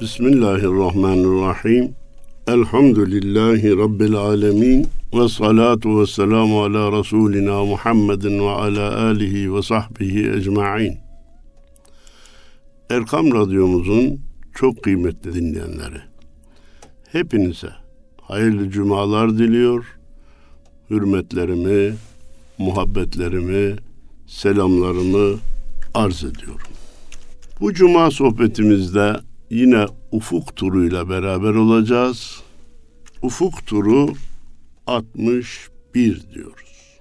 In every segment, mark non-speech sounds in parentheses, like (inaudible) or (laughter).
Bismillahirrahmanirrahim. Elhamdülillahi Rabbil alemin. Ve salatu ve selamu ala Resulina Muhammedin ve ala alihi ve sahbihi ecma'in. Erkam Radyomuzun çok kıymetli dinleyenleri. Hepinize hayırlı cumalar diliyor. Hürmetlerimi, muhabbetlerimi, selamlarımı arz ediyorum. Bu cuma sohbetimizde yine ufuk turuyla beraber olacağız. Ufuk turu 61 diyoruz.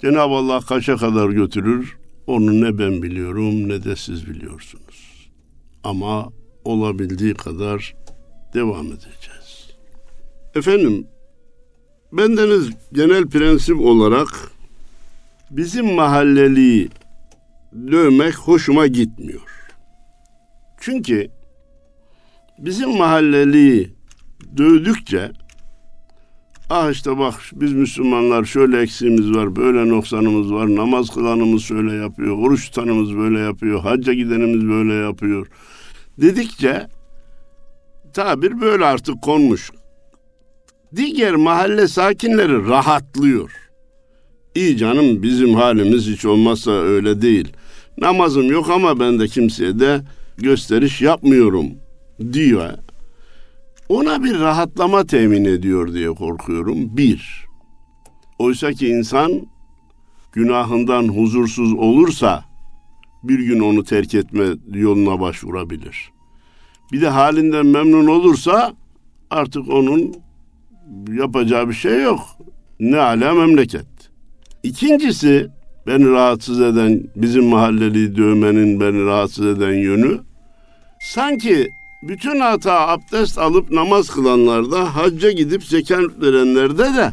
Cenab-ı Allah kaça kadar götürür onu ne ben biliyorum ne de siz biliyorsunuz. Ama olabildiği kadar devam edeceğiz. Efendim, bendeniz genel prensip olarak bizim mahalleliği dövmek hoşuma gitmiyor. Çünkü bizim mahalleliği dövdükçe ah işte bak biz Müslümanlar şöyle eksiğimiz var, böyle noksanımız var, namaz kılanımız şöyle yapıyor, oruç tutanımız böyle yapıyor, hacca gidenimiz böyle yapıyor dedikçe tabir böyle artık konmuş. Diğer mahalle sakinleri rahatlıyor. İyi canım bizim halimiz hiç olmazsa öyle değil. Namazım yok ama ben de kimseye de gösteriş yapmıyorum diyor. Ona bir rahatlama temin ediyor diye korkuyorum. Bir, oysa ki insan günahından huzursuz olursa bir gün onu terk etme yoluna başvurabilir. Bir de halinden memnun olursa artık onun yapacağı bir şey yok. Ne ala memleket. İkincisi beni rahatsız eden bizim mahalleli dövmenin beni rahatsız eden yönü sanki bütün hata abdest alıp namaz kılanlarda hacca gidip zekat verenlerde de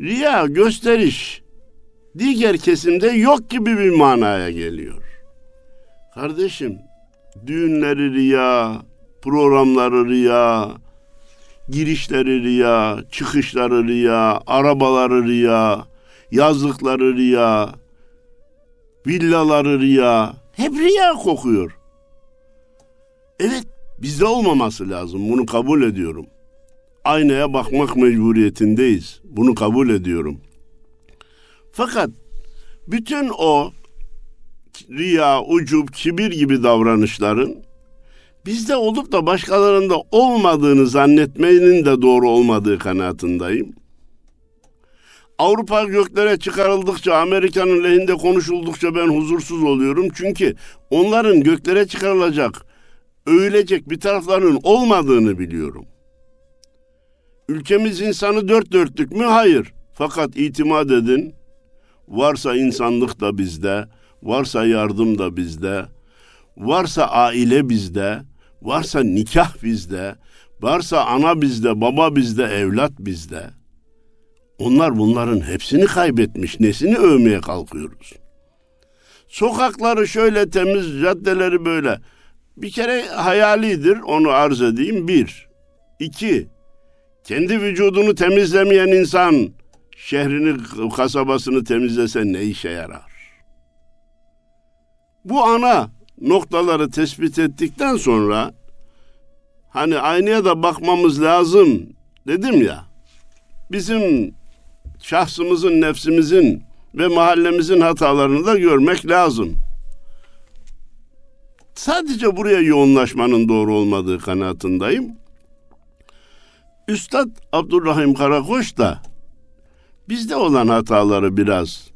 riya gösteriş diğer kesimde yok gibi bir manaya geliyor. Kardeşim düğünleri riya, programları riya, girişleri riya, çıkışları riya, arabaları riya, yazlıkları riya, villaları riya, hep riya kokuyor. Evet, bizde olmaması lazım. Bunu kabul ediyorum. Aynaya bakmak mecburiyetindeyiz. Bunu kabul ediyorum. Fakat bütün o riya, ucub, kibir gibi davranışların bizde olup da başkalarında olmadığını zannetmenin de doğru olmadığı kanaatindeyim. Avrupa göklere çıkarıldıkça, Amerika'nın lehinde konuşuldukça ben huzursuz oluyorum. Çünkü onların göklere çıkarılacak, övülecek bir taraflarının olmadığını biliyorum. Ülkemiz insanı dört dörtlük mü? Hayır. Fakat itimat edin, varsa insanlık da bizde, varsa yardım da bizde, varsa aile bizde, varsa nikah bizde, varsa ana bizde, baba bizde, evlat bizde. Onlar bunların hepsini kaybetmiş, nesini övmeye kalkıyoruz. Sokakları şöyle temiz, caddeleri böyle. Bir kere hayalidir, onu arz edeyim. Bir. İki, kendi vücudunu temizlemeyen insan şehrini, kasabasını temizlese ne işe yarar? Bu ana noktaları tespit ettikten sonra hani aynaya da bakmamız lazım dedim ya. Bizim şahsımızın, nefsimizin ve mahallemizin hatalarını da görmek lazım. Sadece buraya yoğunlaşmanın doğru olmadığı kanaatindeyim. Üstad Abdurrahim Karakoç da bizde olan hataları biraz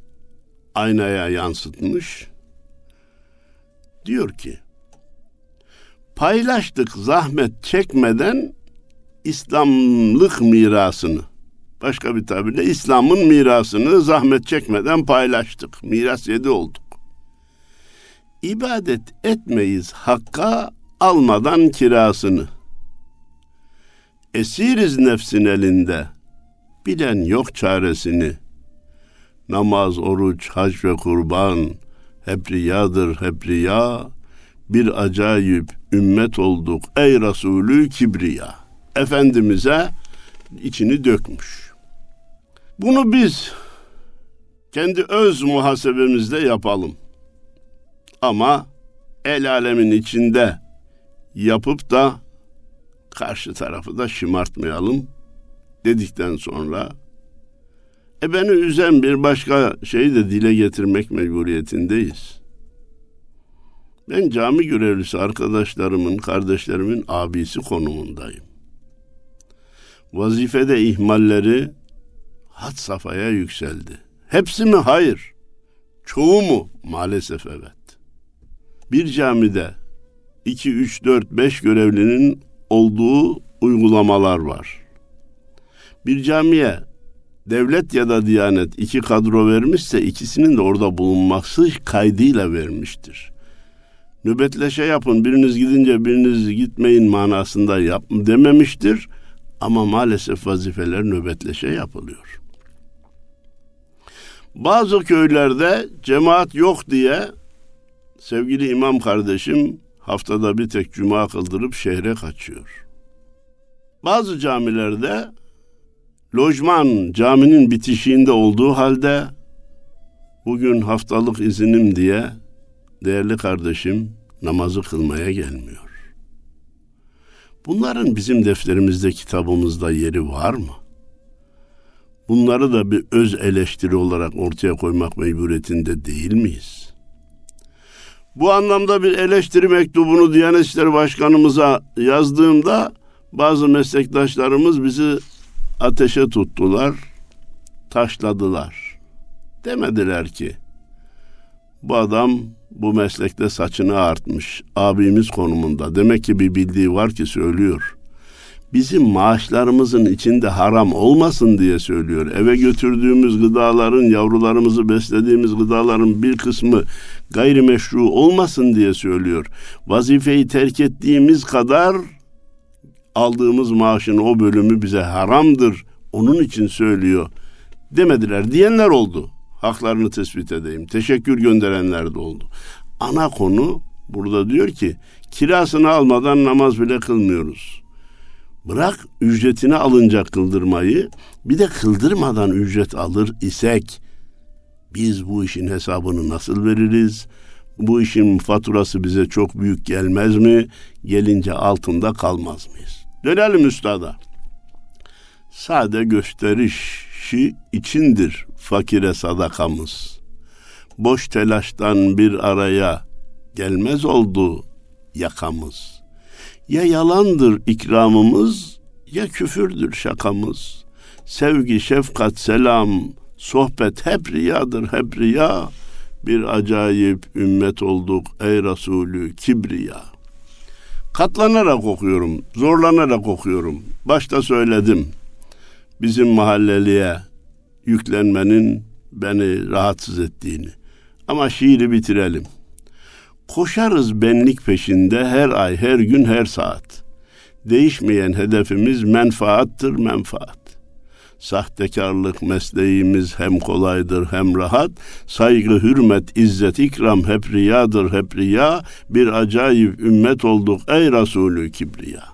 aynaya yansıtmış. Diyor ki, paylaştık zahmet çekmeden İslamlık mirasını. Başka bir tabirle İslam'ın mirasını zahmet çekmeden paylaştık. Miras yedi olduk. İbadet etmeyiz hakka almadan kirasını. Esiriz nefsin elinde, bilen yok çaresini. Namaz, oruç, hac ve kurban, hep riyadır, hep riya. Bir acayip ümmet olduk ey Resulü Kibriya. Efendimiz'e içini dökmüş. Bunu biz kendi öz muhasebemizde yapalım. Ama el alemin içinde yapıp da karşı tarafı da şımartmayalım dedikten sonra e beni üzen bir başka şeyi de dile getirmek mecburiyetindeyiz. Ben cami görevlisi arkadaşlarımın, kardeşlerimin abisi konumundayım. Vazifede ihmalleri had safhaya yükseldi. Hepsi mi? Hayır. Çoğu mu? Maalesef evet. Bir camide 2, 3, 4, 5 görevlinin olduğu uygulamalar var. Bir camiye devlet ya da diyanet iki kadro vermişse ikisinin de orada bulunması kaydıyla vermiştir. Nöbetleşe yapın biriniz gidince biriniz gitmeyin manasında yap dememiştir. Ama maalesef vazifeler nöbetleşe yapılıyor. Bazı köylerde cemaat yok diye sevgili imam kardeşim haftada bir tek cuma kıldırıp şehre kaçıyor. Bazı camilerde lojman caminin bitişiğinde olduğu halde bugün haftalık izinim diye değerli kardeşim namazı kılmaya gelmiyor. Bunların bizim defterimizde, kitabımızda yeri var mı? Bunları da bir öz eleştiri olarak ortaya koymak mecburiyetinde değil miyiz? Bu anlamda bir eleştiri mektubunu Diyanet İşleri Başkanımıza yazdığımda bazı meslektaşlarımız bizi ateşe tuttular, taşladılar. Demediler ki bu adam bu meslekte saçını artmış, abimiz konumunda. Demek ki bir bildiği var ki söylüyor. Bizim maaşlarımızın içinde haram olmasın diye söylüyor. Eve götürdüğümüz gıdaların, yavrularımızı beslediğimiz gıdaların bir kısmı gayrimeşru olmasın diye söylüyor. Vazifeyi terk ettiğimiz kadar aldığımız maaşın o bölümü bize haramdır. Onun için söylüyor demediler diyenler oldu. Haklarını tespit edeyim. Teşekkür gönderenler de oldu. Ana konu burada diyor ki kirasını almadan namaz bile kılmıyoruz. Bırak ücretini alınca kıldırmayı bir de kıldırmadan ücret alır isek biz bu işin hesabını nasıl veririz? Bu işin faturası bize çok büyük gelmez mi? Gelince altında kalmaz mıyız? Dönelim üstada. Sade gösterişi içindir fakire sadakamız. Boş telaştan bir araya gelmez oldu yakamız. Ya yalandır ikramımız ya küfürdür şakamız. Sevgi, şefkat, selam, sohbet hep riyadır hep riya. Bir acayip ümmet olduk ey Resulü kibriya. Katlanarak okuyorum, zorlanarak okuyorum. Başta söyledim. Bizim mahalleliye yüklenmenin beni rahatsız ettiğini. Ama şiiri bitirelim. Koşarız benlik peşinde her ay, her gün, her saat. Değişmeyen hedefimiz menfaattır, menfaat. Sahtekarlık mesleğimiz hem kolaydır hem rahat. Saygı, hürmet, izzet, ikram hep riyadır hep riya. Bir acayip ümmet olduk ey Resulü Kibriya.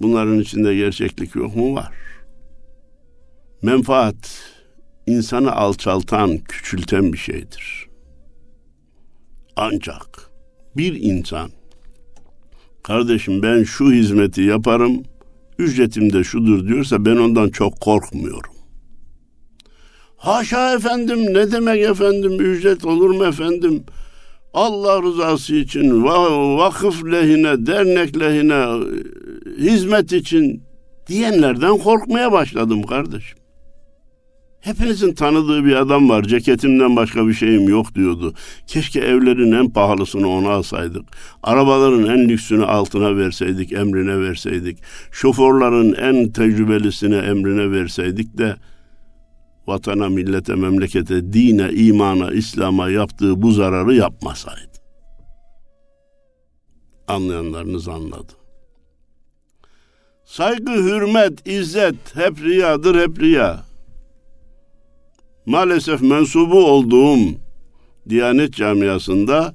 Bunların içinde gerçeklik yok mu? Var. Menfaat insanı alçaltan, küçülten bir şeydir. Ancak bir insan kardeşim ben şu hizmeti yaparım, ücretim de şudur diyorsa ben ondan çok korkmuyorum. Haşa efendim ne demek efendim ücret olur mu efendim? Allah rızası için vakıf lehine, dernek lehine hizmet için diyenlerden korkmaya başladım kardeşim. Hepinizin tanıdığı bir adam var. Ceketimden başka bir şeyim yok diyordu. Keşke evlerin en pahalısını ona alsaydık. Arabaların en lüksünü altına verseydik, emrine verseydik. Şoförlerin en tecrübelisini emrine verseydik de vatana, millete, memlekete, dine, imana, İslam'a yaptığı bu zararı yapmasaydı. Anlayanlarınız anladı. Saygı, hürmet, izzet hep riyadır, hep riya maalesef mensubu olduğum Diyanet camiasında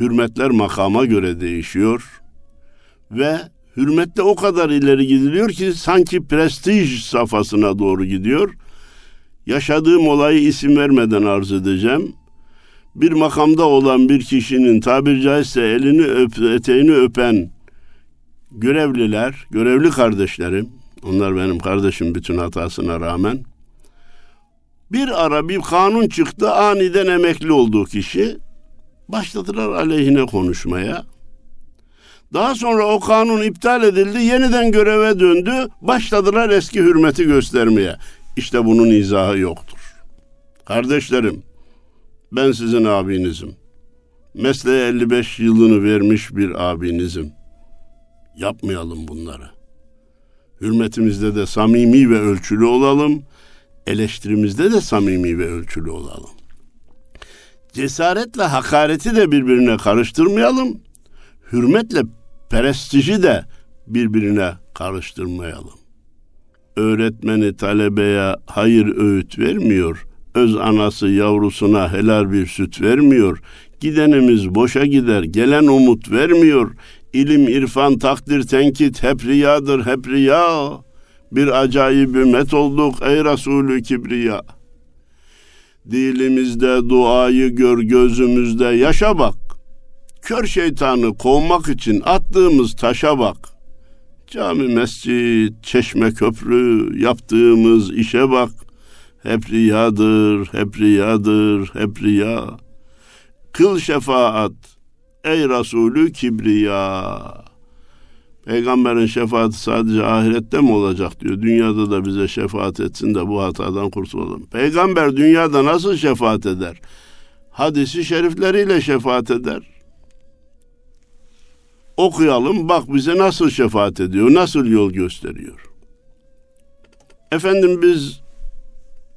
hürmetler makama göre değişiyor ve hürmette o kadar ileri gidiliyor ki sanki prestij safhasına doğru gidiyor. Yaşadığım olayı isim vermeden arz edeceğim. Bir makamda olan bir kişinin tabiri caizse elini öp, eteğini öpen görevliler, görevli kardeşlerim, onlar benim kardeşim bütün hatasına rağmen, bir ara bir kanun çıktı aniden emekli olduğu kişi, başladılar aleyhine konuşmaya. Daha sonra o kanun iptal edildi, yeniden göreve döndü, başladılar eski hürmeti göstermeye. İşte bunun izahı yoktur. Kardeşlerim, ben sizin abinizim. Mesleğe 55 yılını vermiş bir abinizim. Yapmayalım bunları. Hürmetimizde de samimi ve ölçülü olalım. Eleştirimizde de samimi ve ölçülü olalım. Cesaretle hakareti de birbirine karıştırmayalım. Hürmetle prestiji de birbirine karıştırmayalım. Öğretmeni talebeye hayır öğüt vermiyor. Öz anası yavrusuna helal bir süt vermiyor. Gidenimiz boşa gider, gelen umut vermiyor. İlim, irfan, takdir, tenkit hep riyadır, hep riya. Bir acayip ümmet olduk ey Resulü Kibriya. Dilimizde duayı gör gözümüzde yaşa bak. Kör şeytanı kovmak için attığımız taşa bak. Cami, mescit, çeşme, köprü yaptığımız işe bak. Hep riyadır, hep riyadır, hep riya. Kıl şefaat ey Resulü Kibriya. Peygamberin şefaati sadece ahirette mi olacak diyor. Dünyada da bize şefaat etsin de bu hatadan kurtulalım. Peygamber dünyada nasıl şefaat eder? Hadisi şerifleriyle şefaat eder. Okuyalım bak bize nasıl şefaat ediyor, nasıl yol gösteriyor. Efendim biz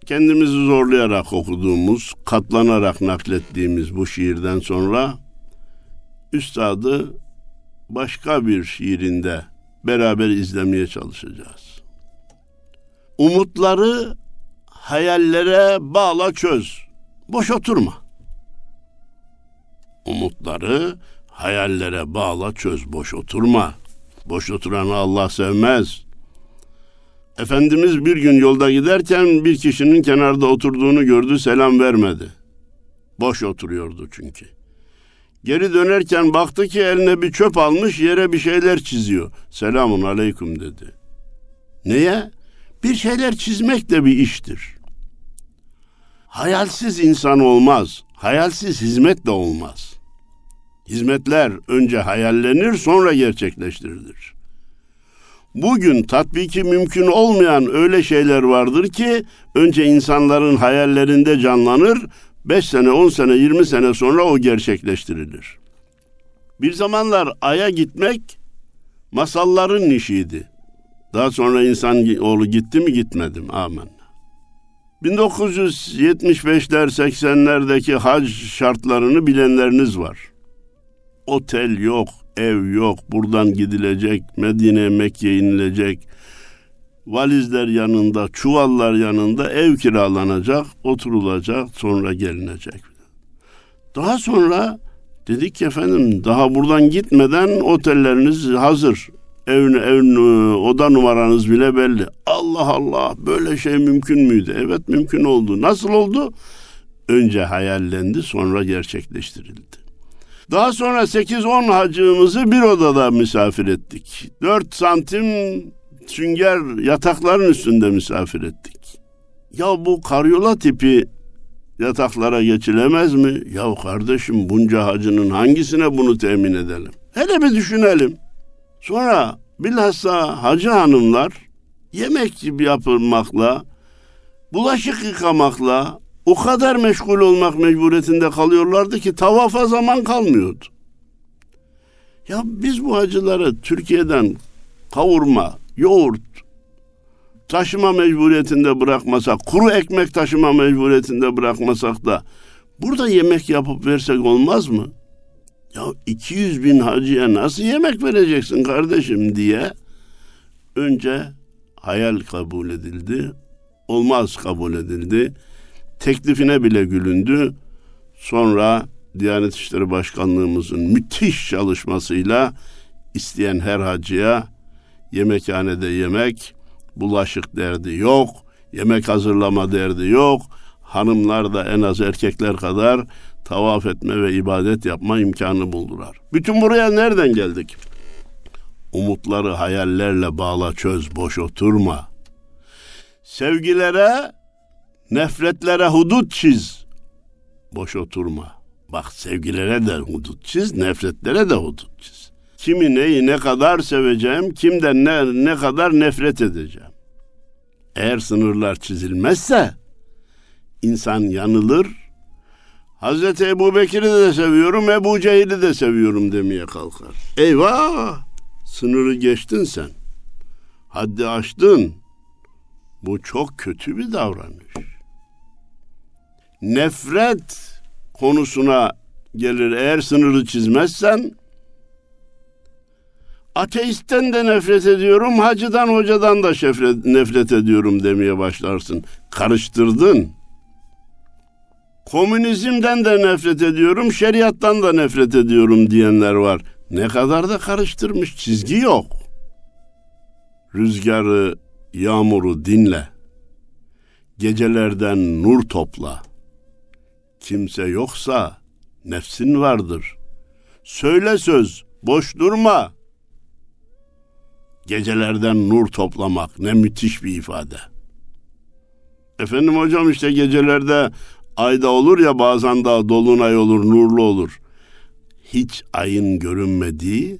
kendimizi zorlayarak okuduğumuz, katlanarak naklettiğimiz bu şiirden sonra üstadı başka bir şiirinde beraber izlemeye çalışacağız. Umutları hayallere bağla çöz. Boş oturma. Umutları hayallere bağla çöz. Boş oturma. Boş oturanı Allah sevmez. Efendimiz bir gün yolda giderken bir kişinin kenarda oturduğunu gördü, selam vermedi. Boş oturuyordu çünkü. Geri dönerken baktı ki eline bir çöp almış, yere bir şeyler çiziyor. Selamun aleyküm dedi. Neye? Bir şeyler çizmek de bir iştir. Hayalsiz insan olmaz. Hayalsiz hizmet de olmaz. Hizmetler önce hayallenir sonra gerçekleştirilir. Bugün tatbiki mümkün olmayan öyle şeyler vardır ki önce insanların hayallerinde canlanır, 5 sene, 10 sene, 20 sene sonra o gerçekleştirilir. Bir zamanlar Ay'a gitmek masalların işiydi. Daha sonra insan oğlu gitti mi gitmedim. Amen. 1975'ler 80'lerdeki hac şartlarını bilenleriniz var. Otel yok, ev yok, buradan gidilecek, Medine, Mekke inilecek, valizler yanında, çuvallar yanında ev kiralanacak, oturulacak, sonra gelinecek. Daha sonra dedik ki efendim daha buradan gitmeden otelleriniz hazır. Ev, ev oda numaranız bile belli. Allah Allah böyle şey mümkün müydü? Evet mümkün oldu. Nasıl oldu? Önce hayallendi sonra gerçekleştirildi. Daha sonra 8-10 hacımızı bir odada misafir ettik. 4 santim sünger yatakların üstünde misafir ettik. Ya bu karyola tipi yataklara geçilemez mi? Ya kardeşim bunca hacının hangisine bunu temin edelim? Hele bir düşünelim. Sonra bilhassa hacı hanımlar yemek yapılmakla, bulaşık yıkamakla o kadar meşgul olmak mecburiyetinde kalıyorlardı ki tavafa zaman kalmıyordu. Ya biz bu hacıları Türkiye'den kavurma, yoğurt taşıma mecburiyetinde bırakmasak, kuru ekmek taşıma mecburiyetinde bırakmasak da burada yemek yapıp versek olmaz mı? Ya 200 bin hacıya nasıl yemek vereceksin kardeşim diye önce hayal kabul edildi, olmaz kabul edildi. Teklifine bile gülündü. Sonra Diyanet İşleri Başkanlığımızın müthiş çalışmasıyla isteyen her hacıya yemekhanede yemek, bulaşık derdi yok, yemek hazırlama derdi yok. Hanımlar da en az erkekler kadar tavaf etme ve ibadet yapma imkanı buldular. Bütün buraya nereden geldik? Umutları hayallerle bağla çöz boş oturma. Sevgilere, nefretlere hudut çiz. Boş oturma. Bak sevgilere de hudut çiz, nefretlere de hudut çiz. Kimi neyi ne kadar seveceğim, kimden ne, ne kadar nefret edeceğim. Eğer sınırlar çizilmezse insan yanılır. Hazreti Ebu Bekir'i de seviyorum, Ebu Cehil'i de seviyorum demeye kalkar. Eyvah! Sınırı geçtin sen. Haddi aştın. Bu çok kötü bir davranış. Nefret konusuna gelir. Eğer sınırı çizmezsen ateistten de nefret ediyorum, hacıdan hocadan da şefret, nefret ediyorum demeye başlarsın. Karıştırdın. Komünizmden de nefret ediyorum, şeriattan da nefret ediyorum diyenler var. Ne kadar da karıştırmış, çizgi yok. Rüzgarı, yağmuru dinle. Gecelerden nur topla. Kimse yoksa nefsin vardır. Söyle söz, boş durma. Gecelerden nur toplamak ne müthiş bir ifade. Efendim hocam işte gecelerde ayda olur ya bazen daha dolunay olur, nurlu olur. Hiç ayın görünmediği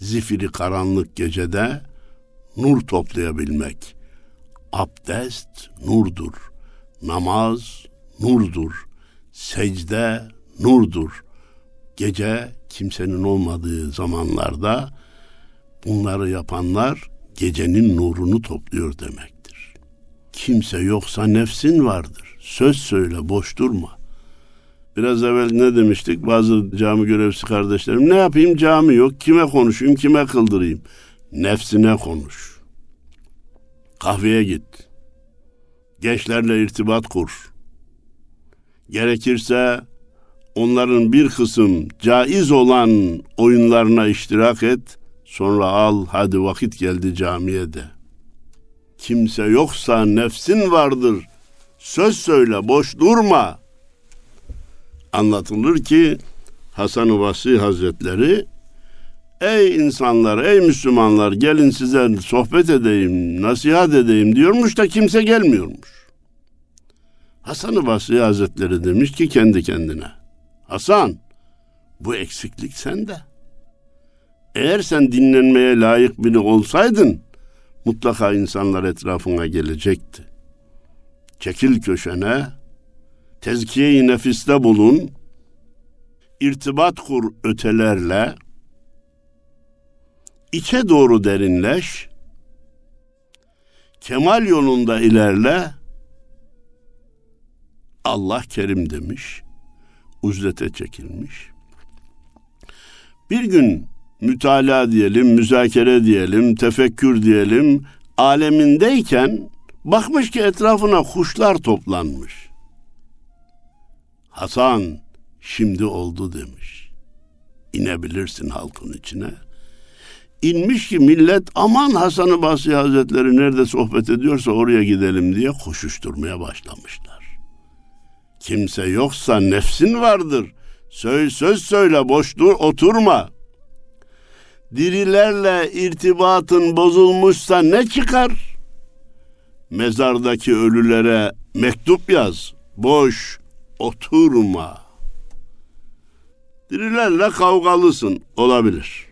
zifiri karanlık gecede nur toplayabilmek. Abdest nurdur. Namaz nurdur. Secde nurdur. Gece kimsenin olmadığı zamanlarda bunları yapanlar gecenin nurunu topluyor demektir. Kimse yoksa nefsin vardır. Söz söyle boş durma. Biraz evvel ne demiştik? Bazı cami görevlisi kardeşlerim ne yapayım cami yok. Kime konuşayım, kime kıldırayım? Nefsine konuş. Kahveye git. Gençlerle irtibat kur. Gerekirse onların bir kısım caiz olan oyunlarına iştirak et. Sonra al hadi vakit geldi camiye de. Kimse yoksa nefsin vardır. Söz söyle boş durma. Anlatılır ki Hasan-ı Hazretleri Ey insanlar, ey Müslümanlar gelin size sohbet edeyim, nasihat edeyim diyormuş da kimse gelmiyormuş. Hasan-ı Basri Hazretleri demiş ki kendi kendine. Hasan, bu eksiklik sende. Eğer sen dinlenmeye layık biri olsaydın, mutlaka insanlar etrafına gelecekti. Çekil köşene, tezkiye-i nefiste bulun, irtibat kur ötelerle, içe doğru derinleş, kemal yolunda ilerle, Allah kerim demiş, uzlete çekilmiş. Bir gün mütalaa diyelim, müzakere diyelim, tefekkür diyelim, alemindeyken bakmış ki etrafına kuşlar toplanmış. Hasan şimdi oldu demiş. İnebilirsin halkın içine. İnmiş ki millet aman Hasan-ı Basri Hazretleri nerede sohbet ediyorsa oraya gidelim diye koşuşturmaya başlamışlar. Kimse yoksa nefsin vardır. Söz söz söyle boş dur oturma. Dirilerle irtibatın bozulmuşsa ne çıkar? Mezardaki ölülere mektup yaz. Boş oturma. Dirilerle kavgalısın olabilir.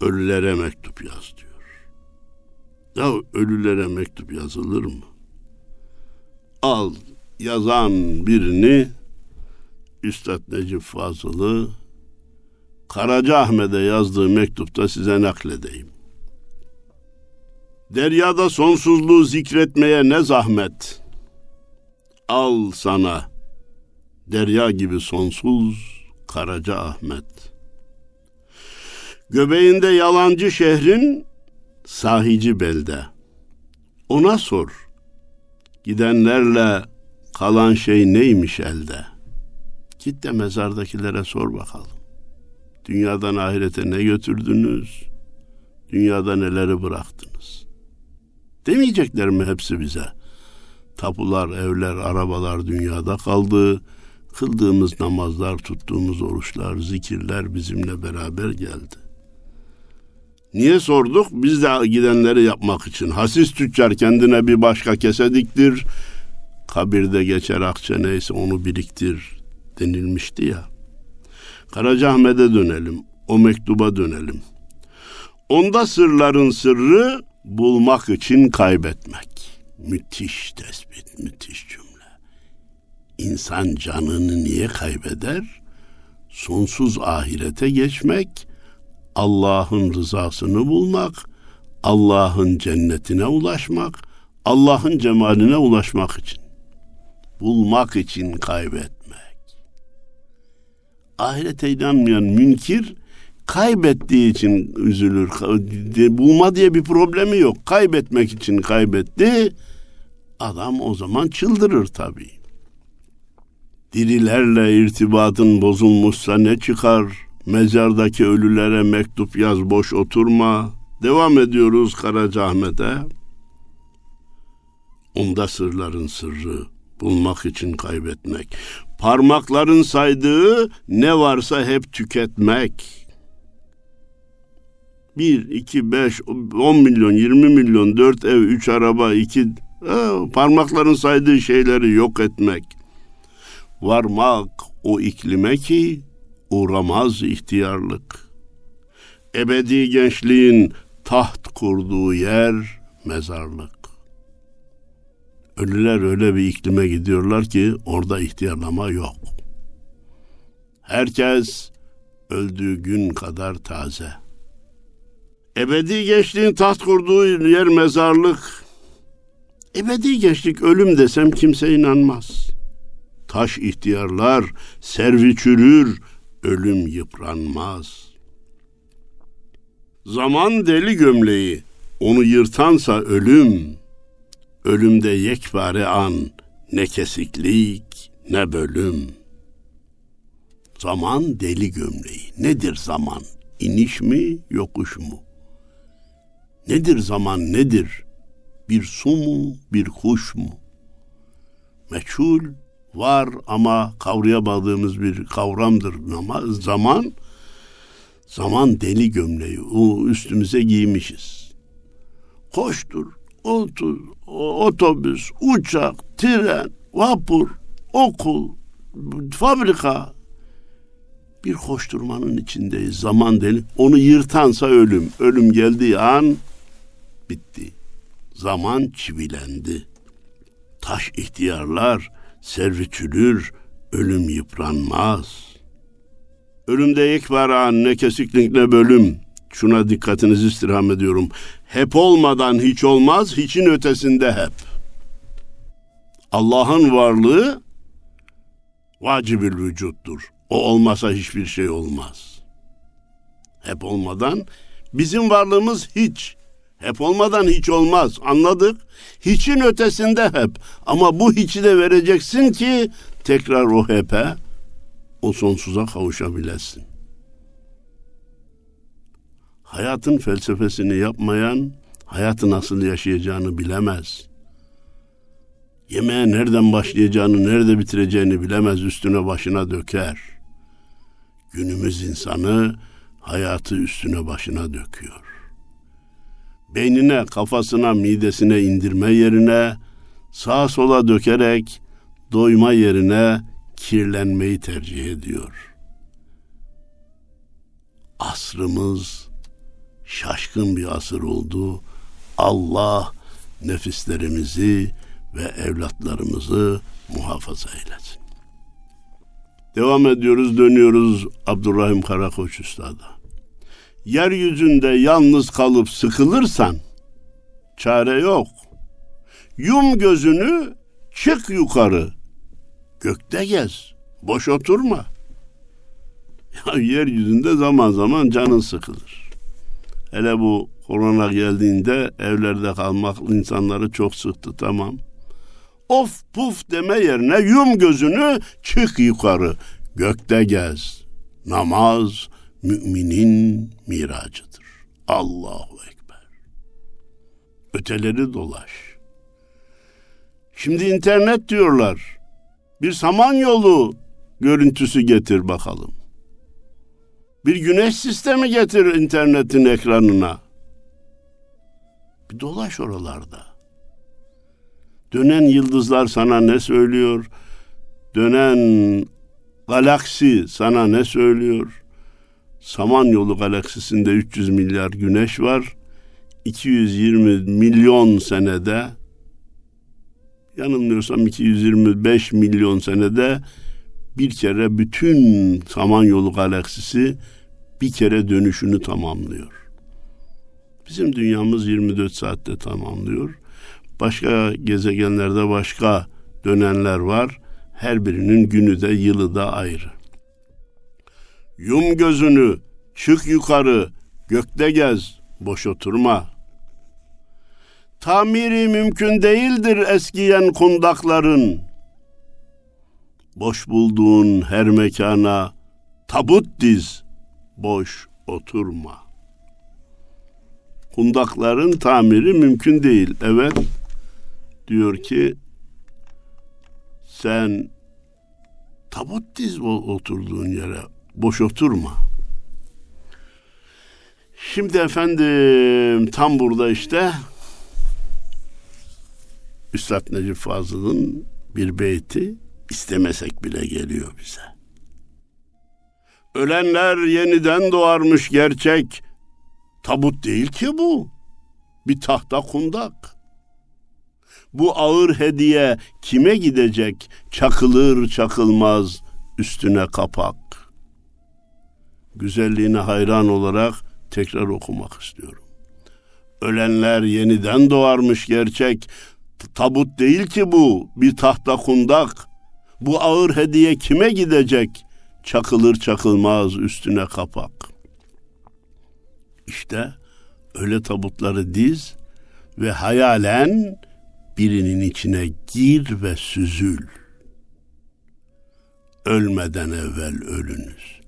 Ölülere mektup yaz diyor. Ya ölülere mektup yazılır mı? Al yazan birini Üstad Necip Fazıl'ı Karaca Ahmet'e yazdığı mektupta size nakledeyim. Deryada sonsuzluğu zikretmeye ne zahmet. Al sana derya gibi sonsuz Karaca Ahmet. Göbeğinde yalancı şehrin sahici belde. Ona sor. Gidenlerle kalan şey neymiş elde? Git de mezardakilere sor bakalım. Dünyadan ahirete ne götürdünüz? Dünyada neleri bıraktınız? Demeyecekler mi hepsi bize? Tapular, evler, arabalar dünyada kaldı. Kıldığımız namazlar, tuttuğumuz oruçlar, zikirler bizimle beraber geldi. Niye sorduk? Biz de gidenleri yapmak için. Hasis tüccar kendine bir başka kese diktir. Kabirde geçer akçe neyse onu biriktir denilmişti ya. Karacaahmet'e dönelim. O mektuba dönelim. Onda sırların sırrı bulmak için kaybetmek. Müthiş tespit, müthiş cümle. İnsan canını niye kaybeder? Sonsuz ahirete geçmek, Allah'ın rızasını bulmak, Allah'ın cennetine ulaşmak, Allah'ın cemaline ulaşmak için. Bulmak için kaybetmek. Ahirete inanmayan münkir kaybettiği için üzülür. Bulma diye bir problemi yok. Kaybetmek için kaybetti. Adam o zaman çıldırır tabii. Dirilerle irtibatın bozulmuşsa ne çıkar? Mezardaki ölülere mektup yaz boş oturma. Devam ediyoruz Karacaahmet'e. Onda sırların sırrı bulmak için kaybetmek. Parmakların saydığı ne varsa hep tüketmek. Bir, iki, beş, on milyon, yirmi milyon, dört ev, üç araba, iki... parmakların saydığı şeyleri yok etmek. Varmak o iklime ki uğramaz ihtiyarlık. Ebedi gençliğin taht kurduğu yer mezarlık. Ölüler öyle bir iklime gidiyorlar ki orada ihtiyarlama yok. Herkes öldüğü gün kadar taze. Ebedi gençliğin taht kurduğu yer mezarlık. Ebedi gençlik ölüm desem kimse inanmaz. Taş ihtiyarlar, servi çürür, ölüm yıpranmaz. Zaman deli gömleği, onu yırtansa ölüm.'' Ölümde yekpare an, ne kesiklik, ne bölüm. Zaman deli gömleği. Nedir zaman? İniş mi, yokuş mu? Nedir zaman, nedir? Bir su mu, bir kuş mu? Meçhul var ama kavrayamadığımız bir kavramdır ama zaman zaman deli gömleği o üstümüze giymişiz. Koştur, otur, otobüs, uçak, tren, vapur, okul, fabrika bir koşturmanın içindeyiz. Zaman deli. Onu yırtansa ölüm. Ölüm geldiği an bitti. Zaman çivilendi. Taş ihtiyarlar, servitülür, ölüm yıpranmaz. Ölümde yek var ne kesiklik ne bölüm şuna dikkatinizi istirham ediyorum. Hep olmadan hiç olmaz, hiçin ötesinde hep. Allah'ın varlığı vacibül vücuttur. O olmasa hiçbir şey olmaz. Hep olmadan bizim varlığımız hiç. Hep olmadan hiç olmaz. Anladık? Hiçin ötesinde hep. Ama bu hiçi de vereceksin ki tekrar o hepe o sonsuza kavuşabilesin hayatın felsefesini yapmayan hayatı nasıl yaşayacağını bilemez. Yemeğe nereden başlayacağını, nerede bitireceğini bilemez, üstüne başına döker. Günümüz insanı hayatı üstüne başına döküyor. Beynine, kafasına, midesine indirme yerine sağa sola dökerek doyma yerine kirlenmeyi tercih ediyor. Asrımız şaşkın bir asır oldu. Allah nefislerimizi ve evlatlarımızı muhafaza eylesin. Devam ediyoruz, dönüyoruz Abdurrahim Karakoç Üstad'a. Yeryüzünde yalnız kalıp sıkılırsan çare yok. Yum gözünü, çık yukarı. Gökte gez, boş oturma. (laughs) Ya yeryüzünde zaman zaman canın sıkılır. Hele bu korona geldiğinde evlerde kalmak insanları çok sıktı tamam. Of puf deme yerine yum gözünü çık yukarı. Gökte gez. Namaz müminin miracıdır. Allahu Ekber. Öteleri dolaş. Şimdi internet diyorlar. Bir samanyolu görüntüsü getir bakalım. Bir güneş sistemi getir internetin ekranına. Bir dolaş oralarda. Dönen yıldızlar sana ne söylüyor? Dönen galaksi sana ne söylüyor? Samanyolu galaksisinde 300 milyar güneş var. 220 milyon senede yanılmıyorsam 225 milyon senede bir kere bütün Samanyolu galaksisi bir kere dönüşünü tamamlıyor. Bizim dünyamız 24 saatte tamamlıyor. Başka gezegenlerde başka dönenler var. Her birinin günü de yılı da ayrı. Yum gözünü, çık yukarı, gökte gez, boş oturma. Tamiri mümkün değildir eskiyen kundakların. Boş bulduğun her mekana tabut diz, boş oturma. Kundakların tamiri mümkün değil. Evet, diyor ki sen tabut diz oturduğun yere boş oturma. Şimdi efendim tam burada işte Üstad Necip Fazıl'ın bir beyti istemesek bile geliyor bize. Ölenler yeniden doğarmış gerçek. Tabut değil ki bu. Bir tahta kundak. Bu ağır hediye kime gidecek? Çakılır çakılmaz üstüne kapak. Güzelliğine hayran olarak tekrar okumak istiyorum. Ölenler yeniden doğarmış gerçek. Tabut değil ki bu, bir tahta kundak. Bu ağır hediye kime gidecek? Çakılır çakılmaz üstüne kapak. İşte öyle tabutları diz ve hayalen birinin içine gir ve süzül. Ölmeden evvel ölünüz.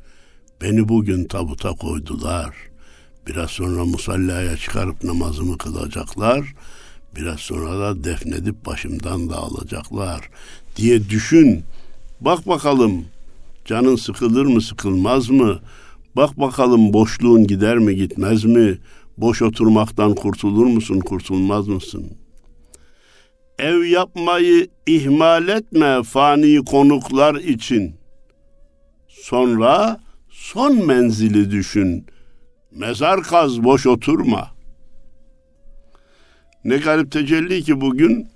Beni bugün tabuta koydular. Biraz sonra musallaya çıkarıp namazımı kılacaklar. Biraz sonra da defnedip başımdan da alacaklar diye düşün. Bak bakalım canın sıkılır mı sıkılmaz mı? Bak bakalım boşluğun gider mi gitmez mi? Boş oturmaktan kurtulur musun kurtulmaz mısın? Ev yapmayı ihmal etme fani konuklar için. Sonra son menzili düşün. Mezar kaz boş oturma. Ne garip tecelli ki bugün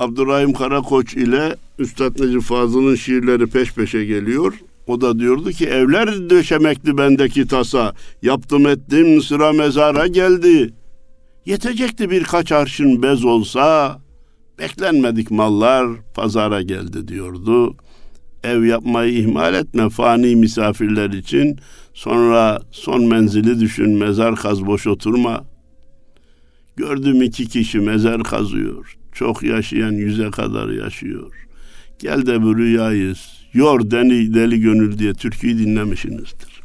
Abdurrahim Karakoç ile Üstad Necip Fazıl'ın şiirleri peş peşe geliyor. O da diyordu ki evler döşemekti bendeki tasa. Yaptım ettim sıra mezara geldi. Yetecekti birkaç arşın bez olsa. Beklenmedik mallar pazara geldi diyordu. Ev yapmayı ihmal etme fani misafirler için. Sonra son menzili düşün mezar kaz boş oturma. Gördüm iki kişi mezar kazıyor. Çok yaşayan yüze kadar yaşıyor. Gel de bu rüyayı yor deli, deli gönül diye türküyü dinlemişsinizdir.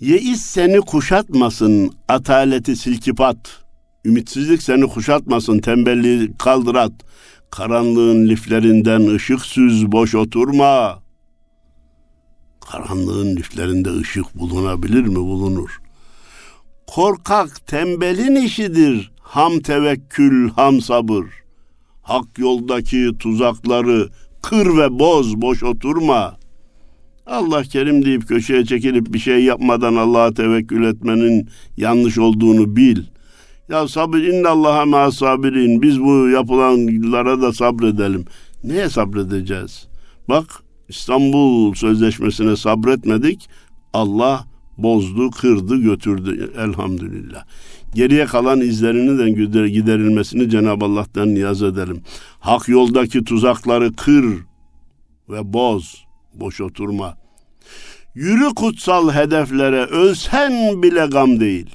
Yeis seni kuşatmasın ataleti silkipat. Ümitsizlik seni kuşatmasın tembelliği kaldırat. Karanlığın liflerinden ışık süz boş oturma. Karanlığın liflerinde ışık bulunabilir mi? Bulunur. Korkak tembelin işidir ham tevekkül ham sabır. Hak yoldaki tuzakları kır ve boz boş oturma. Allah kerim deyip köşeye çekilip bir şey yapmadan Allah'a tevekkül etmenin yanlış olduğunu bil. Ya sabır inna Allah'a ma sabirin. Biz bu yapılanlara da sabredelim. Neye sabredeceğiz? Bak İstanbul Sözleşmesi'ne sabretmedik. Allah bozdu, kırdı, götürdü elhamdülillah. Geriye kalan izlerini de giderilmesini Cenab-ı Allah'tan niyaz edelim. Hak yoldaki tuzakları kır ve boz, boş oturma. Yürü kutsal hedeflere, ölsen bile gam değil.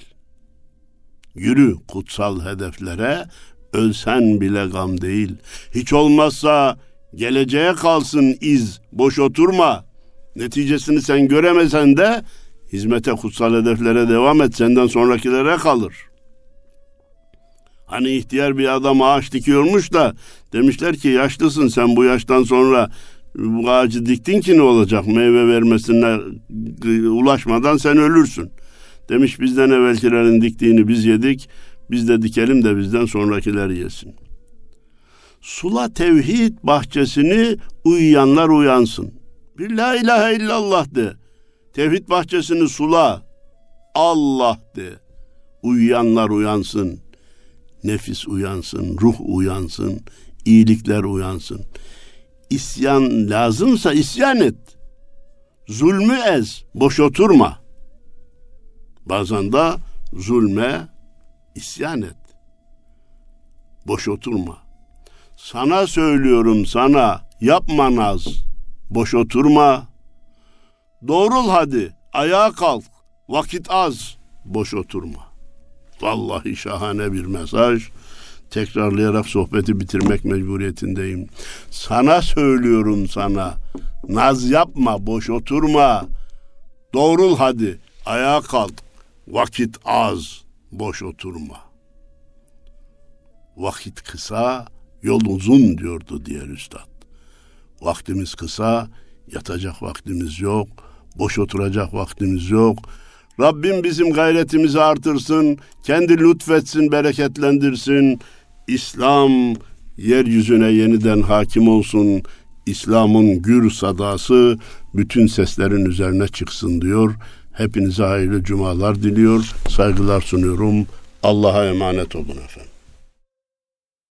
Yürü kutsal hedeflere, ölsen bile gam değil. Hiç olmazsa geleceğe kalsın iz, boş oturma. Neticesini sen göremesen de hizmete kutsal hedeflere devam et senden sonrakilere kalır. Hani ihtiyar bir adam ağaç dikiyormuş da demişler ki yaşlısın sen bu yaştan sonra bu ağacı diktin ki ne olacak meyve vermesine ulaşmadan sen ölürsün. Demiş bizden evvelkilerin diktiğini biz yedik. Biz de dikelim de bizden sonrakiler yesin. Sula tevhid bahçesini uyuyanlar uyansın. Bir la ilahe illallah de. Tevhid bahçesini sula. Allah de. Uyuyanlar uyansın. Nefis uyansın, ruh uyansın, iyilikler uyansın. İsyan lazımsa isyan et. Zulmü ez, boş oturma. Bazen de zulme isyan et. Boş oturma. Sana söylüyorum sana, yapma naz, boş oturma. Doğrul hadi, ayağa kalk, vakit az, boş oturma. Vallahi şahane bir mesaj. Tekrarlayarak sohbeti bitirmek mecburiyetindeyim. Sana söylüyorum sana. Naz yapma, boş oturma. Doğrul hadi, ayağa kalk. Vakit az, boş oturma. Vakit kısa, yol uzun diyordu diğer üstad. Vaktimiz kısa, yatacak vaktimiz yok, boş oturacak vaktimiz yok. Rabbim bizim gayretimizi artırsın, kendi lütfetsin, bereketlendirsin. İslam yeryüzüne yeniden hakim olsun. İslam'ın gür sadası bütün seslerin üzerine çıksın diyor. Hepinize hayırlı cumalar diliyor. Saygılar sunuyorum. Allah'a emanet olun efendim.